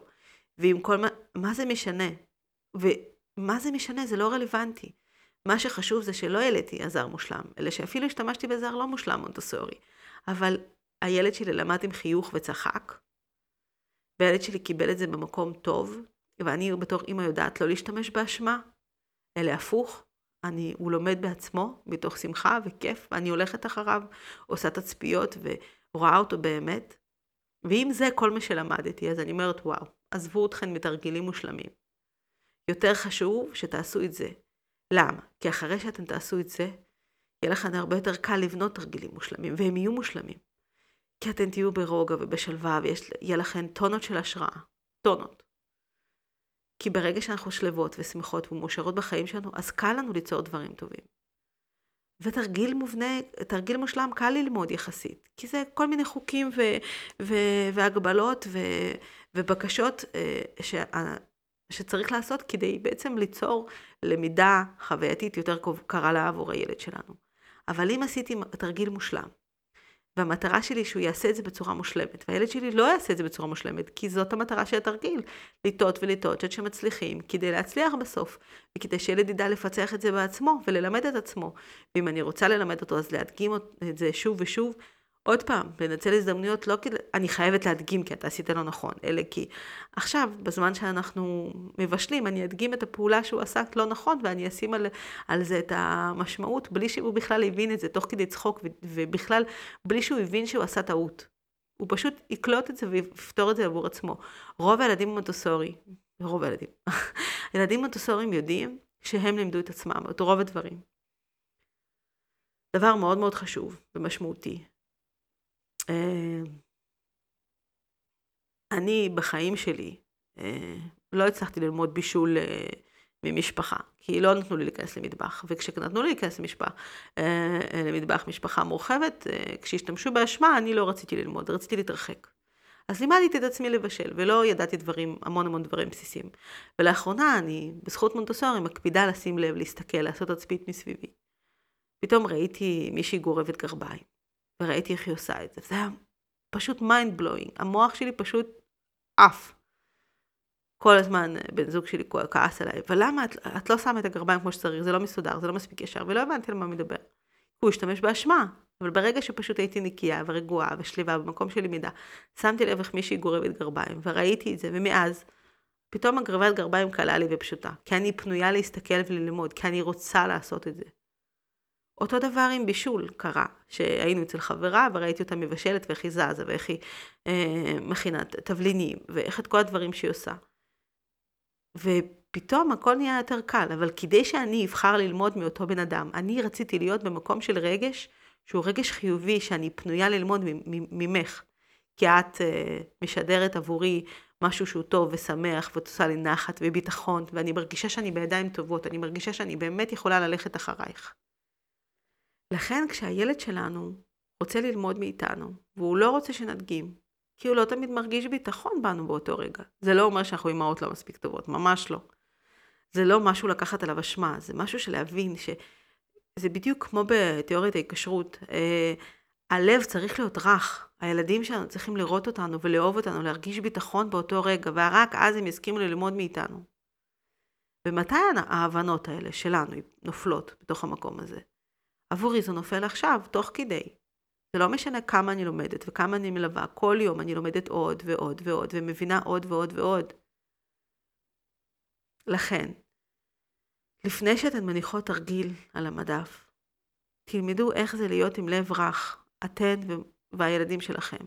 Speaker 1: ועם כל מה, מה זה משנה? ומה זה משנה? זה לא רלוונטי. מה שחשוב זה שלא העליתי עזר מושלם, אלא שאפילו השתמשתי בזר לא מושלם מונטוסורי. אבל הילד שלי למד עם חיוך וצחק, והילד שלי קיבל את זה במקום טוב, ואני בתור אימא יודעת לא להשתמש באשמה, אלא הפוך. אני, הוא לומד בעצמו, מתוך שמחה וכיף, ואני הולכת אחריו, עושה תצפיות ורואה אותו באמת. ואם זה כל מה שלמדתי, אז אני אומרת, וואו, עזבו אתכם מתרגילים מושלמים. יותר חשוב שתעשו את זה. למה? כי אחרי שאתם תעשו את זה, יהיה לכם הרבה יותר קל לבנות תרגילים מושלמים, והם יהיו מושלמים. כי אתם תהיו ברוגע ובשלווה, ויהיה לכם טונות של השראה. טונות. כי ברגע שאנחנו שלוות ושמחות ומאושרות בחיים שלנו, אז קל לנו ליצור דברים טובים. ותרגיל מובנה, תרגיל מושלם קל ללמוד יחסית, כי זה כל מיני חוקים ו, ו, והגבלות ו, ובקשות אה, ש, שצריך לעשות כדי בעצם ליצור למידה חווייתית יותר קרה לה עבור הילד שלנו. אבל אם עשיתי תרגיל מושלם, והמטרה שלי שהוא יעשה את זה בצורה מושלמת, והילד שלי לא יעשה את זה בצורה מושלמת, כי זאת המטרה של התרגיל, לטעות ולטעות עד שמצליחים, כדי להצליח בסוף, וכדי שילד ידע לפצח את זה בעצמו וללמד את עצמו. ואם אני רוצה ללמד אותו, אז להדגים את זה שוב ושוב, עוד פעם, לנצל הזדמנויות לא כי אני חייבת להדגים כי אתה עשית לא נכון, אלא כי עכשיו, בזמן שאנחנו מבשלים, אני אדגים את הפעולה שהוא עשה לא נכון, ואני אשים על, על זה את המשמעות, בלי שהוא בכלל הבין את זה, תוך כדי צחוק, ובכלל, בלי שהוא הבין שהוא עשה טעות. הוא פשוט יקלוט את זה ויפתור את זה עבור עצמו. רוב הילדים במונטוסורי, רוב הילדים, <laughs> ילדים מונטוסוריים יודעים שהם לימדו את עצמם, את רוב הדברים. דבר מאוד מאוד חשוב ומשמעותי, אני בחיים שלי אה, לא הצלחתי ללמוד בישול אה, ממשפחה, כי לא נתנו לי להיכנס למטבח, וכשנתנו לי להיכנס למשפח, למטבח משפחה מורחבת, כשהשתמשו באשמה, אני לא רציתי ללמוד, רציתי להתרחק. אז לימדתי את עצמי לבשל, ולא ידעתי דברים, המון המון דברים בסיסיים. ולאחרונה אני, בזכות מונטסורי, מקפידה לשים לב, להסתכל, לעשות תצפית מסביבי. פתאום ראיתי מישהי גורבת גרביים. וראיתי איך היא עושה את זה. זה היה פשוט mind blowing. המוח שלי פשוט עף. כל הזמן בן זוג שלי כעס עליי, ולמה את, את לא שמה את הגרביים כמו שצריך, זה לא מסודר, זה לא מספיק ישר, ולא הבנתי על מה מדבר. הוא השתמש באשמה, אבל ברגע שפשוט הייתי נקייה ורגועה ושליבה במקום של למידה, שמתי לב איך מישהי גורבת גרביים, וראיתי את זה, ומאז, פתאום הגרבת גרביים קלה לי ופשוטה, כי אני פנויה להסתכל וללמוד, כי אני רוצה לעשות את זה. אותו דבר עם בישול קרה, שהיינו אצל חברה וראיתי אותה מבשלת ואיך היא זזה ואיך היא אה, מכינה תבלינים ואיך את כל הדברים שהיא עושה. ופתאום הכל נהיה יותר קל, אבל כדי שאני אבחר ללמוד מאותו בן אדם, אני רציתי להיות במקום של רגש שהוא רגש חיובי, שאני פנויה ללמוד ממך, כי את אה, משדרת עבורי משהו שהוא טוב ושמח ואת עושה לי נחת וביטחון, ואני מרגישה שאני בידיים טובות, אני מרגישה שאני באמת יכולה ללכת אחרייך. לכן כשהילד שלנו רוצה ללמוד מאיתנו, והוא לא רוצה שנדגים, כי הוא לא תמיד מרגיש ביטחון בנו באותו רגע. זה לא אומר שאנחנו אימהות לא מספיק טובות, ממש לא. זה לא משהו לקחת עליו אשמה, זה משהו שלהבין שזה בדיוק כמו בתיאוריית ההיקשרות. אה, הלב צריך להיות רך, הילדים שלנו צריכים לראות אותנו ולאהוב אותנו, להרגיש ביטחון באותו רגע, ורק אז הם יסכימו ללמוד מאיתנו. ומתי ההבנות האלה שלנו נופלות בתוך המקום הזה? עבורי זה נופל עכשיו, תוך כדי. זה לא משנה כמה אני לומדת וכמה אני מלווה, כל יום אני לומדת עוד ועוד ועוד ומבינה עוד ועוד ועוד. לכן, לפני שאתן מניחות תרגיל על המדף, תלמדו איך זה להיות עם לב רך, אתן והילדים שלכם.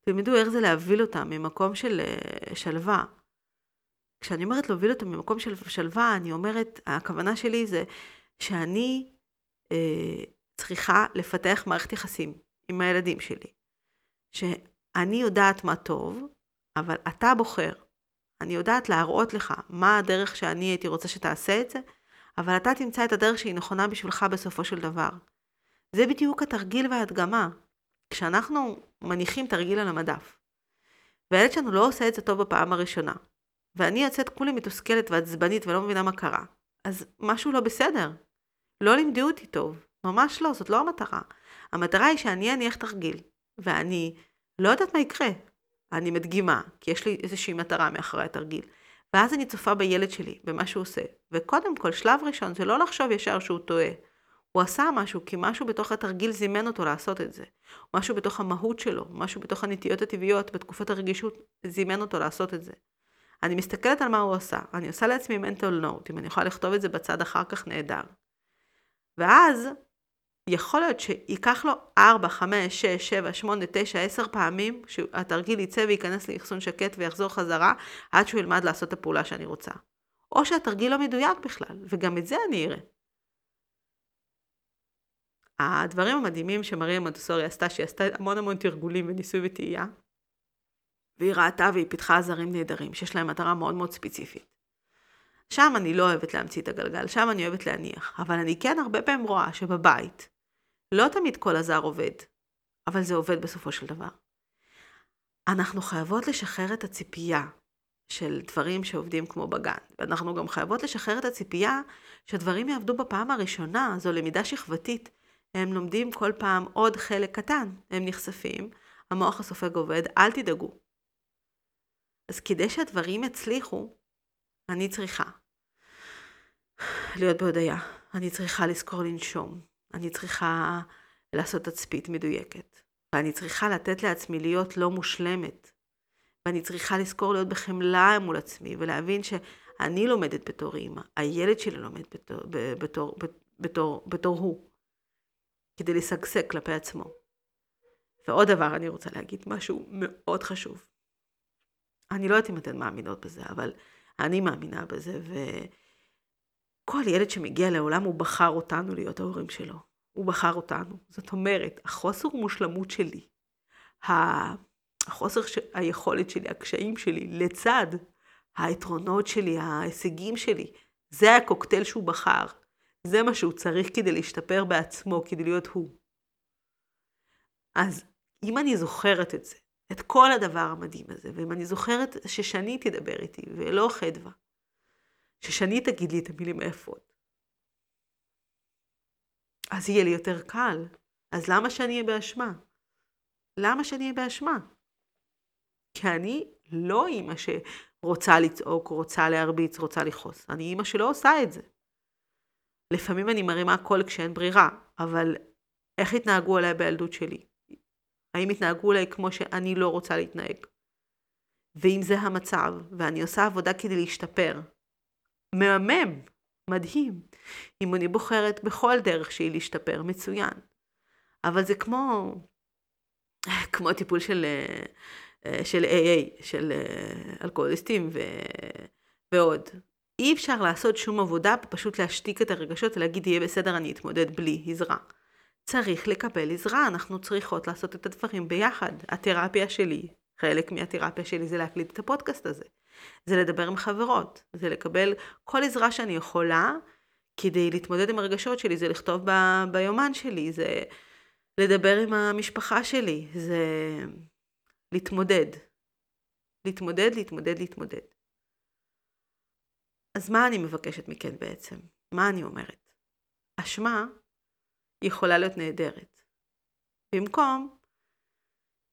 Speaker 1: תלמדו איך זה להביל אותם ממקום של אה, שלווה. כשאני אומרת להוביל אותם ממקום של שלווה, אני אומרת, הכוונה שלי זה שאני אה, צריכה לפתח מערכת יחסים עם הילדים שלי. שאני יודעת מה טוב, אבל אתה בוחר. אני יודעת להראות לך מה הדרך שאני הייתי רוצה שתעשה את זה, אבל אתה תמצא את הדרך שהיא נכונה בשבילך בסופו של דבר. זה בדיוק התרגיל וההדגמה. כשאנחנו מניחים תרגיל על המדף, והילד שלנו לא עושה את זה טוב בפעם הראשונה, ואני יוצאת כולי מתוסכלת ועצבנית ולא מבינה מה קרה, אז משהו לא בסדר. לא לימדו אותי טוב, ממש לא, זאת לא המטרה. המטרה היא שאני אניח תרגיל, ואני לא יודעת מה יקרה. אני מדגימה, כי יש לי איזושהי מטרה מאחורי התרגיל. ואז אני צופה בילד שלי, במה שהוא עושה. וקודם כל, שלב ראשון זה לא לחשוב ישר שהוא טועה. הוא עשה משהו, כי משהו בתוך התרגיל זימן אותו לעשות את זה. משהו בתוך המהות שלו, משהו בתוך הנטיות הטבעיות, בתקופת הרגישות, זימן אותו לעשות את זה. אני מסתכלת על מה הוא עושה, אני עושה לעצמי mental note, אם אני יכולה לכתוב את זה בצד אחר כך נהדר. ואז יכול להיות שייקח לו 4, 5, 6, 7, 8, 9, 10 פעמים שהתרגיל יצא וייכנס לאחסון שקט ויחזור חזרה עד שהוא ילמד לעשות את הפעולה שאני רוצה. או שהתרגיל לא מדויק בכלל, וגם את זה אני אראה. הדברים המדהימים שמריה מונטסורי עשתה, שהיא עשתה המון המון תרגולים וניסוי וטעייה, והיא ראתה והיא פיתחה עזרים נהדרים, שיש להם מטרה מאוד מאוד ספציפית. שם אני לא אוהבת להמציא את הגלגל, שם אני אוהבת להניח, אבל אני כן הרבה פעמים רואה שבבית, לא תמיד כל עזר עובד, אבל זה עובד בסופו של דבר. אנחנו חייבות לשחרר את הציפייה של דברים שעובדים כמו בגן, ואנחנו גם חייבות לשחרר את הציפייה שדברים יעבדו בפעם הראשונה, זו למידה שכבתית. הם לומדים כל פעם עוד חלק קטן, הם נחשפים, המוח הסופג עובד, אל תדאגו. אז כדי שהדברים יצליחו, אני צריכה להיות בהודיה, אני צריכה לזכור לנשום, אני צריכה לעשות תצפית מדויקת, ואני צריכה לתת לעצמי להיות לא מושלמת, ואני צריכה לזכור להיות בחמלה מול עצמי, ולהבין שאני לומדת בתור אימא, הילד שלי לומד בתור, בתור, בתור, בתור, הוא, כדי לשגשג כלפי עצמו. ועוד דבר אני רוצה להגיד, משהו מאוד חשוב. אני לא יודעת אם אתן מאמינות בזה, אבל אני מאמינה בזה, וכל ילד שמגיע לעולם, הוא בחר אותנו להיות ההורים שלו. הוא בחר אותנו. זאת אומרת, החוסר מושלמות שלי, החוסר ש... היכולת שלי, הקשיים שלי, לצד היתרונות שלי, ההישגים שלי, זה הקוקטייל שהוא בחר. זה מה שהוא צריך כדי להשתפר בעצמו, כדי להיות הוא. אז אם אני זוכרת את זה, את כל הדבר המדהים הזה, ואם אני זוכרת ששני תדבר איתי, ולא חדווה, ששני תגיד לי את המילים היפות, אז יהיה לי יותר קל. אז למה שאני אהיה באשמה? למה שאני אהיה באשמה? כי אני לא אימא שרוצה לצעוק, רוצה להרביץ, רוצה לכעוס. אני אימא שלא עושה את זה. לפעמים אני מרימה קול כשאין ברירה, אבל איך התנהגו עליי בילדות שלי? האם התנהגו אליי כמו שאני לא רוצה להתנהג? ואם זה המצב, ואני עושה עבודה כדי להשתפר, מהמם, מדהים. אם אני בוחרת בכל דרך שהיא להשתפר, מצוין. אבל זה כמו, כמו טיפול של, של AA, של אלכוהוליסטים ו, ועוד. אי אפשר לעשות שום עבודה, פשוט להשתיק את הרגשות ולהגיד יהיה בסדר, אני אתמודד בלי עזרה. צריך לקבל עזרה, אנחנו צריכות לעשות את הדברים ביחד. התרפיה שלי, חלק מהתרפיה שלי זה להקליט את הפודקאסט הזה. זה לדבר עם חברות, זה לקבל כל עזרה שאני יכולה כדי להתמודד עם הרגשות שלי, זה לכתוב ב- ביומן שלי, זה לדבר עם המשפחה שלי, זה להתמודד. להתמודד, להתמודד, להתמודד. אז מה אני מבקשת מכן בעצם? מה אני אומרת? אשמה יכולה להיות נהדרת. במקום,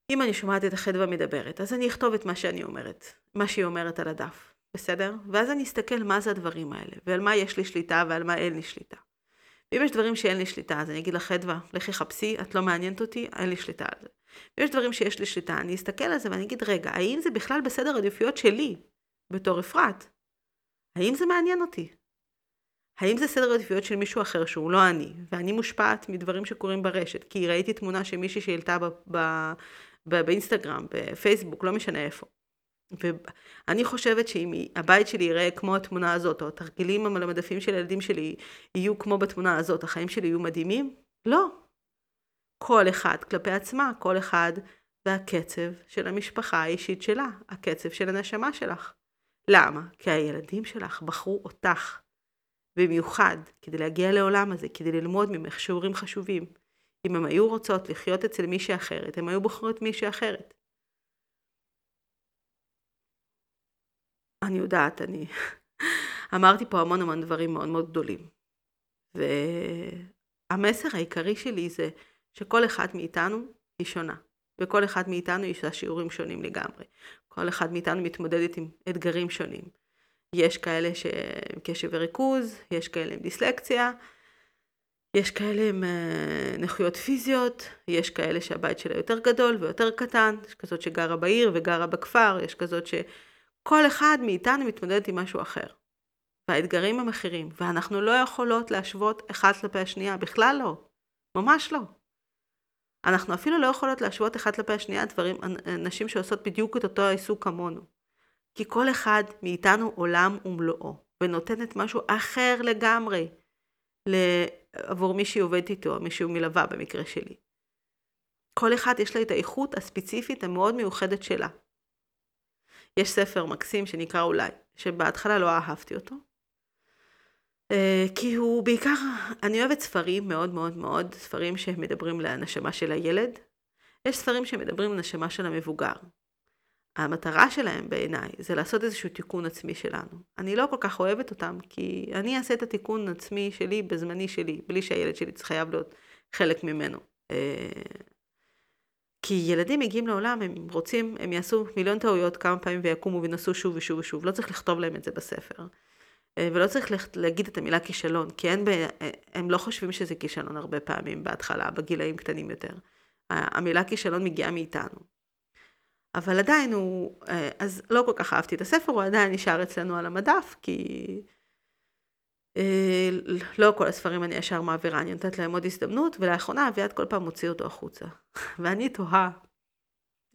Speaker 1: אם אני שומעת את החדווה מדברת, אז אני אכתוב את מה שאני אומרת, מה שהיא אומרת על הדף, בסדר? ואז אני אסתכל מה זה הדברים האלה, ועל מה יש לי שליטה ועל מה אין לי שליטה. ואם יש דברים שאין לי שליטה, אז אני אגיד לחדווה, לכי חפשי, את לא מעניינת אותי, אין לי שליטה על זה. ואם יש דברים שיש לי שליטה, אני אסתכל על זה ואני אגיד, רגע, האם זה בכלל בסדר עדיפויות שלי, בתור אפרת? האם זה מעניין אותי? האם זה סדר עדיפויות של מישהו אחר שהוא לא אני, ואני מושפעת מדברים שקורים ברשת, כי ראיתי תמונה של מישהי שהעלתה באינסטגרם, בפייסבוק, לא משנה איפה. ואני חושבת שאם הבית שלי ייראה כמו התמונה הזאת, או התרגילים על המדפים של הילדים שלי יהיו כמו בתמונה הזאת, החיים שלי יהיו מדהימים? לא. כל אחד כלפי עצמה, כל אחד והקצב של המשפחה האישית שלה, הקצב של הנשמה שלך. למה? כי הילדים שלך בחרו אותך. במיוחד כדי להגיע לעולם הזה, כדי ללמוד ממך שיעורים חשובים. אם הן היו רוצות לחיות אצל מישהי אחרת, הן היו בוחרות מישהי אחרת. אני יודעת, אני <laughs> אמרתי פה המון המון דברים מאוד מאוד גדולים. והמסר העיקרי שלי זה שכל אחד מאיתנו היא שונה. וכל אחד מאיתנו יש לה שיעורים שונים לגמרי. כל אחד מאיתנו מתמודדת עם אתגרים שונים. יש כאלה שהם קשב וריכוז, יש כאלה עם דיסלקציה, יש כאלה עם אה, נכויות פיזיות, יש כאלה שהבית שלה יותר גדול ויותר קטן, יש כזאת שגרה בעיר וגרה בכפר, יש כזאת כל אחד מאיתנו מתמודד עם משהו אחר. והאתגרים הם אחרים, ואנחנו לא יכולות להשוות אחת כלפי השנייה, בכלל לא. ממש לא. אנחנו אפילו לא יכולות להשוות אחת כלפי השנייה דברים, נשים שעושות בדיוק את אותו העיסוק כמונו. כי כל אחד מאיתנו עולם ומלואו, ונותנת משהו אחר לגמרי עבור מי שהיא עובדת איתו, מי שהוא מלווה במקרה שלי. כל אחד יש לה את האיכות הספציפית המאוד מיוחדת שלה. יש ספר מקסים שנקרא אולי, שבהתחלה לא אהבתי אותו. אה, כי הוא בעיקר, אני אוהבת ספרים מאוד מאוד מאוד, ספרים שמדברים לנשמה של הילד. יש ספרים שמדברים לנשמה של המבוגר. המטרה שלהם בעיניי זה לעשות איזשהו תיקון עצמי שלנו. אני לא כל כך אוהבת אותם, כי אני אעשה את התיקון עצמי שלי בזמני שלי, בלי שהילד שלי חייב להיות חלק ממנו. אה, כי ילדים מגיעים לעולם, הם רוצים, הם יעשו מיליון טעויות כמה פעמים ויקומו וינסו שוב ושוב ושוב, לא צריך לכתוב להם את זה בספר. אה, ולא צריך להגיד את המילה כישלון, כי אין ב... אה, הם לא חושבים שזה כישלון הרבה פעמים בהתחלה, בגילאים קטנים יותר. המילה כישלון מגיעה מאיתנו. אבל עדיין הוא, אה, אז לא כל כך אהבתי את הספר, הוא עדיין נשאר אצלנו על המדף, כי אה, לא כל הספרים אני ישר מעבירה, אני נותנת להם עוד הזדמנות, ולאחרונה אביעד כל פעם מוציא אותו החוצה. <laughs> ואני תוהה,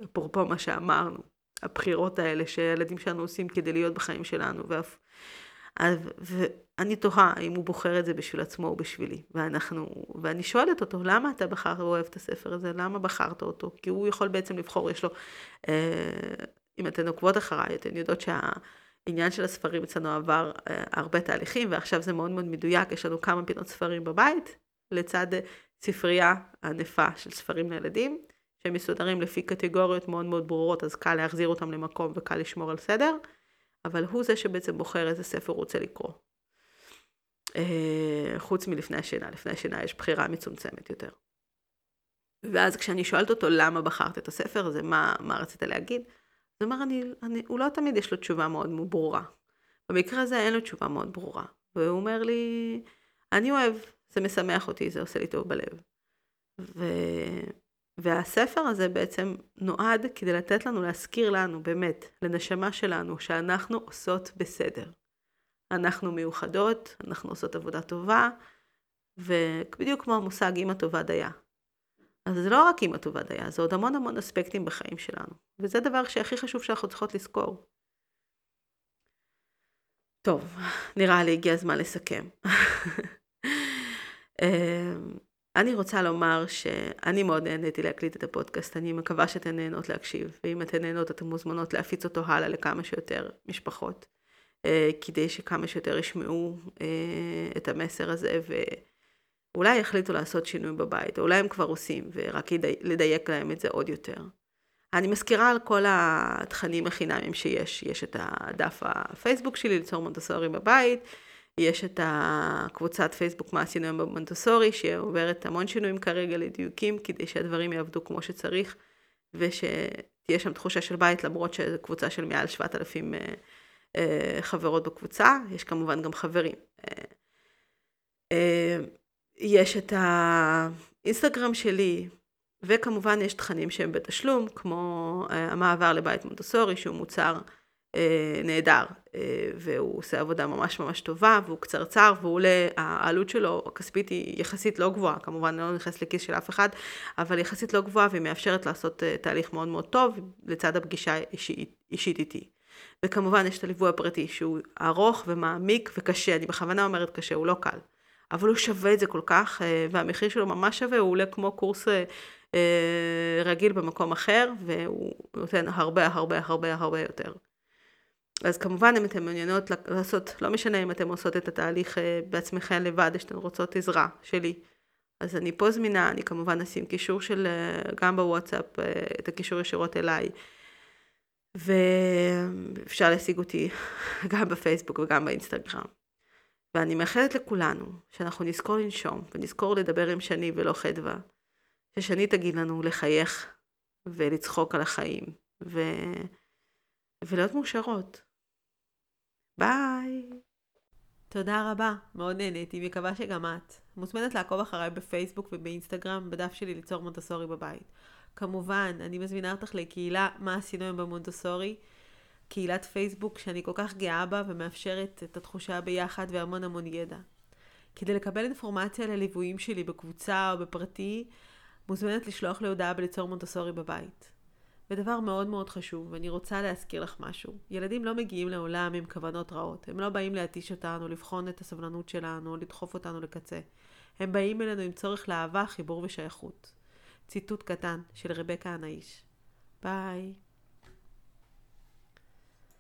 Speaker 1: אפרופו מה שאמרנו, הבחירות האלה שהילדים שלנו עושים כדי להיות בחיים שלנו, ואף... ואני תוהה האם הוא בוחר את זה בשביל עצמו או בשבילי. ואנחנו, ואני שואלת אותו, למה אתה בחר, הוא אוהב את הספר הזה? למה בחרת אותו? כי הוא יכול בעצם לבחור, יש לו, אה, אם אתן עוקבות אחריי, אתן יודעות שהעניין של הספרים אצלנו עבר אה, הרבה תהליכים, ועכשיו זה מאוד מאוד מדויק, יש לנו כמה פינות ספרים בבית, לצד ספרייה ענפה של ספרים לילדים, שהם מסודרים לפי קטגוריות מאוד מאוד ברורות, אז קל להחזיר אותם למקום וקל לשמור על סדר. אבל הוא זה שבעצם בוחר איזה ספר הוא רוצה לקרוא. אה, חוץ מלפני השינה, לפני השינה יש בחירה מצומצמת יותר. ואז כשאני שואלת אותו למה בחרת את הספר הזה, מה, מה רצית להגיד, אז אמר, אני, אני, הוא לא תמיד יש לו תשובה מאוד ברורה. במקרה הזה אין לו תשובה מאוד ברורה. והוא אומר לי, אני אוהב, זה משמח אותי, זה עושה לי טוב בלב. ו... והספר הזה בעצם נועד כדי לתת לנו, להזכיר לנו, באמת, לנשמה שלנו, שאנחנו עושות בסדר. אנחנו מיוחדות, אנחנו עושות עבודה טובה, ובדיוק כמו המושג אימא טובה דייה. אז זה לא רק אימא טובה דייה, זה עוד המון המון אספקטים בחיים שלנו. וזה דבר שהכי חשוב שאנחנו צריכות לזכור. טוב, נראה לי הגיע הזמן לסכם. <laughs> אני רוצה לומר שאני מאוד נהניתי להקליט את הפודקאסט, אני מקווה שאתן נהנות להקשיב, ואם אתן נהנות אתן מוזמנות להפיץ אותו הלאה לכמה שיותר משפחות, אה, כדי שכמה שיותר ישמעו אה, את המסר הזה, ואולי יחליטו לעשות שינוי בבית, או אולי הם כבר עושים, ורק לדייק להם את זה עוד יותר. אני מזכירה על כל התכנים החינמיים שיש, יש את הדף הפייסבוק שלי, ליצור מונטסורי בבית, יש את הקבוצת פייסבוק מה עשינו היום במונטסורי, שעוברת המון שינויים כרגע לדיוקים, כדי שהדברים יעבדו כמו שצריך, ושתהיה שם תחושה של בית, למרות שזו קבוצה של מעל 7,000 אה, אה, חברות בקבוצה, יש כמובן גם חברים. אה, יש את האינסטגרם שלי, וכמובן יש תכנים שהם בתשלום, כמו המעבר לבית מונטסורי, שהוא מוצר אה, נהדר, אה, והוא עושה עבודה ממש ממש טובה, והוא קצרצר, והוא עולה, העלות שלו הכספית היא יחסית לא גבוהה, כמובן לא נכנס לכיס של אף אחד, אבל יחסית לא גבוהה, והיא מאפשרת לעשות אה, תהליך מאוד מאוד טוב, לצד הפגישה אישית, איתי. וכמובן יש את הליווי הפרטי שהוא ארוך ומעמיק וקשה, אני בכוונה אומרת קשה, הוא לא קל. אבל הוא שווה את זה כל כך, והמחיר שלו ממש שווה, הוא עולה כמו קורס רגיל במקום אחר, והוא נותן הרבה הרבה הרבה הרבה יותר. אז כמובן אם אתן מעוניינות לעשות, לא משנה אם אתן עושות את התהליך אה, בעצמכן לבד, או שאתן רוצות עזרה שלי. אז אני פה זמינה, אני כמובן אשים קישור של, אה, גם בוואטסאפ, אה, את הקישור ישירות אליי. ואפשר להשיג אותי <laughs> גם בפייסבוק וגם באינסטגרם. ואני מאחלת לכולנו שאנחנו נזכור לנשום ונזכור לדבר עם שני ולא חדווה. ששני תגיד לנו לחייך ולצחוק על החיים ו... ולהיות מאושרות. ביי. תודה רבה, מאוד נהניתי, מקווה שגם את. מוזמנת לעקוב אחריי בפייסבוק ובאינסטגרם, בדף שלי ליצור מונטסורי בבית. כמובן, אני מזמינה אותך לקהילה מה עשינו היום במונטסורי, קהילת פייסבוק שאני כל כך גאה בה ומאפשרת את התחושה ביחד והמון המון ידע. כדי לקבל אינפורמציה לליוויים שלי בקבוצה או בפרטי, מוזמנת לשלוח לי הודעה בליצור מונטסורי בבית. ודבר מאוד מאוד חשוב, ואני רוצה להזכיר לך משהו. ילדים לא מגיעים לעולם עם כוונות רעות. הם לא באים להתיש אותנו, לבחון את הסבלנות שלנו, לדחוף אותנו לקצה. הם באים אלינו עם צורך לאהבה, חיבור ושייכות. ציטוט קטן של רבקה הנאיש. ביי.